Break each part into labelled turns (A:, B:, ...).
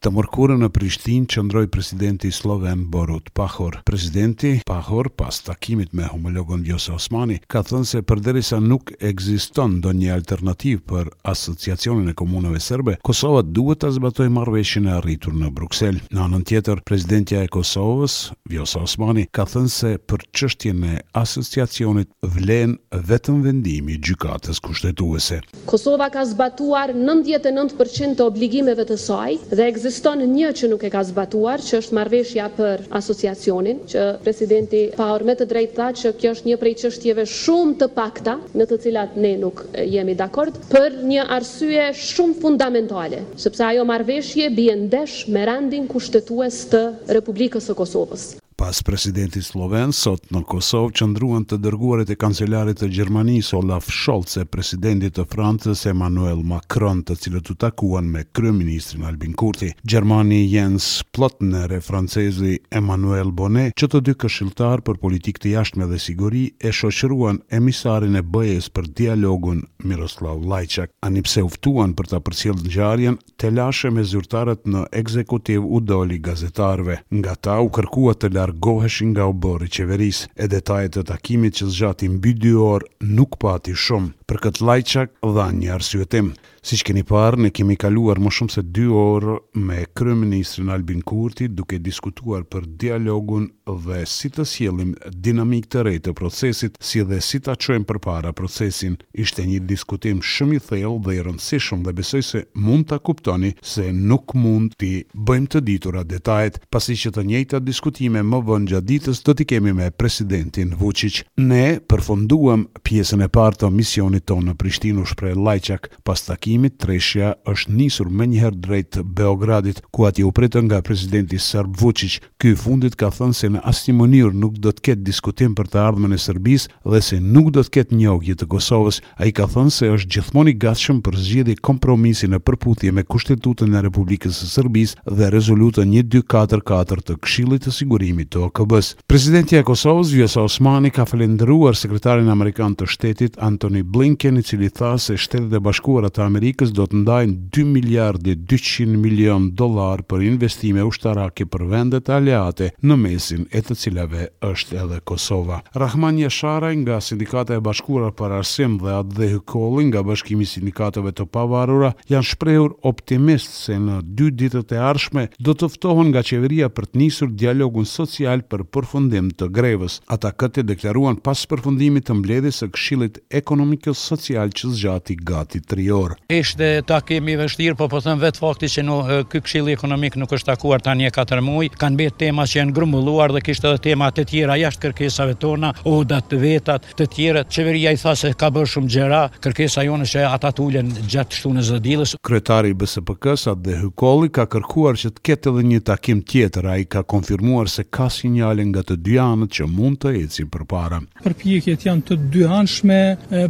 A: Të mërkurën në Prishtinë qëndroi presidenti slloven Borut Pahor. Presidenti Pahor pas takimit me homologen Vjosa Osmani ka thënë se përderisa nuk ekziston ndonjë alternativë për Asociacionin e Komunave Serbe, Kosova duhet ta zbatojë marrëveshjen e arritur në Bruksel. Në anën tjetër, presidentja e Kosovës, Vjosa Osmani ka thënë se për çështjen e Asociacionit vlen vetëm vendimi i Gjykatës Kushtetuese.
B: Kosova ka zbatuar nëntëdhjetë e nëntë për qind të obligimeve të saj dhe ekziston një që nuk e ka zbatuar, që është marrëveshja për Asociacionin, që presidenti Pahor me të drejtë tha që kjo është një prej çështjeve shumë të pakta në të cilat ne nuk jemi dakord për një arsye shumë fundamentale, sepse ajo marrëveshje bie ndesh me rendin kushtetues të Republikës së Kosovës.
A: Pas presidentit slloven, sot në Kosovë qëndruan të dërguarit e kancelarit të Gjermanisë, Olaf Scholz e presidentit të Francës, Emmanuel Macron, të cilët u takuan me kryeministrin Albin Kurti. Gjermani Jens Plotner e francezi Emmanuel Bonnet, që të dy këshilltarë për politikë të jashtme dhe siguri, e shoqëruan emisarin e BE-së për dialogun Miroslav Lajçak. Ani pse u ftuan për ta përcjellë ngjarjen, telashe me zyrtarët në ekzekutiv u doli gazetarëve. Nga ta u kërkua të largoheshin nga oborri i qeverisë. E detaje të takimit që zgjati mbi dy orë nuk pati shumë. Për këtë Lajçak dha një arsyetim. Siç keni parë, ne kemi kaluar më shumë se dy orë me kryeministrin Albin Kurti duke diskutuar për dialogun dhe si të sjellim dinamikë të re të procesit, si dhe si ta çojmë përpara procesin. Ishte një diskutim shumë i thellë dhe i rëndësishëm dhe besoj se mund ta kuptoni se nuk mund t'i bëjmë të ditura detajet, pasi që të njëjta diskutime më vonë gjatë ditës do t'i kemi me presidentin Vuçiq. Ne përfunduam pjesën e parë të misionit tonë në Prishtinë u shpreh Lajçak. Pas takimit, treshja është nisur menjëherë drejt Beogradit, ku atje u pritën nga presidenti serb Vuçiq. Ky i fundit ka thënë se në asnjë mënyrë nuk do të ketë diskutim për të ardhmen e Serbisë dhe se nuk do të ketë njohje të Kosovës. Ai ka thënë se është gjithmonë i gatshëm për zgjidhje kompromisi në përputhje me Kushtetutën e Republikës së Serbisë dhe Rezolutën një dy katër katër të Këshillit të Sigurimit të OKB-së. Presidentja e Kosovës, Vjosa Osmani, ka falënderuar Sekretarin Amerikan të Shtetit, Antony Blinken, i cili tha se Shtetet e Bashkuara të Amerikës do të ndajnë dy miliardë e dyqind milionë dollarë për investime ushtarake për vendet aleate në mesin e të cilave është edhe Kosova. Rahman Jasharaj nga Sindikata e Bashkuar për Arsim dhe Atdhe Hykolli nga Bashkimi i Sindikatave të Pavarura janë shprehur optimist, se në dy ditët e ardhshme do të ftohen nga qeveria për të nisur dialogun social për përfundim të grevës. Ata këtë deklaruan pas përfundimit të mbledhjes së Këshillit Ekonomiko-Social që zgjati gati tri orë.
C: Ishte takim i vështirë, por po them vetë fakti që ky Këshilli Ekonomik nuk është takuar tani e katër muaj, kanë mbet tema që janë grumbulluar dhe kishte edhe tema të tjera jashtë kërkesave tona, odat të vetat. Të tjerët, qeveria i tha se ka bërë shumë gjëra, kërkesa jonë që ata të ulen gjatë shtunës dhe dielës.
A: Kryetari i BSPK-së, Atdhe Hykolli, ka kërkuar që të ketë edhe një takim tjetër. Ai ka konfirmuar se ka sinjale nga të dy anët që mund të ecin përpara.
D: Përpjekjet janë të dyanshme,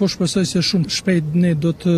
D: po shpresoj se shumë shpejt ne do të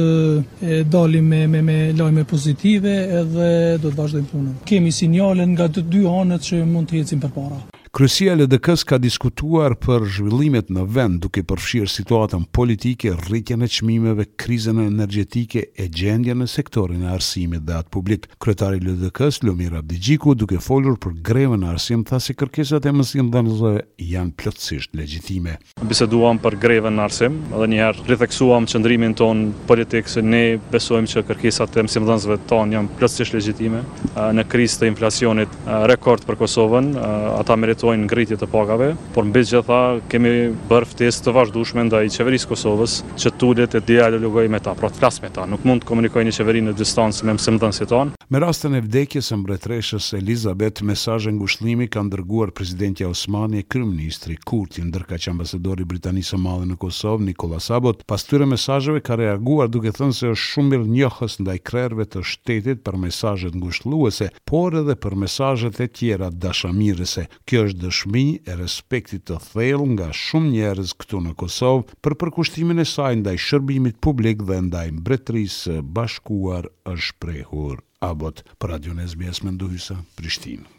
D: dalim me lajme pozitive edhe do të vazhdojmë punën. Kemi sinjale nga të dy anët që mund të ecin përpara.
A: Kryesia e LDK-së ka diskutuar për zhvillimet në vend, duke përfshirë situatën politike, rritjen e çmimeve, krizën energjetike e gjendjen në sektorin e arsimit dhe atë publik. Kryetari i LDK-së, Lumir Abdixhiku, duke folur për grevën në arsim, tha se kërkesat e mësimdhënësve janë plotësisht legjitime.
E: Biseduam për grevën në arsim edhe njëherë ritheksuam qëndrimin tonë politik se ne besojmë që kërkesat e mësimdhënësve tanë janë plotësisht legjitime. Në krizë të inflacionit rekord për Kosovën, ata meritojnë ngritje të pagave, por mbi të gjitha kemi bërë ftesë të vazhdueshme ndaj Qeverisë së Kosovës që të ulet e dialogojë me ta, pra të flasë me ta. Nuk mund të komunikojë një qeveri në distancë me mësimdhënësit tanë.
A: Me rastin e vdekjes së mbretëreshës Elizabeth, mesazhe ngushëllimi kanë dërguar presidentja Osmani e kryeministri Kurti, ndërkaq ambasadori i Britanisë së Madhe në Kosovë, Nicholas Abbott, pas këtyre mesazheve ka reaguar duke thënë se është shumë mirënjohës ndaj krerëve të shtetit për mesazhet ngushëlluese, por edhe për mesazhet e tjera dashamirëse. Kjo është dëshmi e respektit të thellë nga shumë njerëz këtu në Kosovë për përkushtimin e saj ndaj shërbimit publik dhe ndaj Mbretërisë së Bashkuar, është shprehur Abbott. Për Radion SBS, Mendu Hysa, Prishtinë.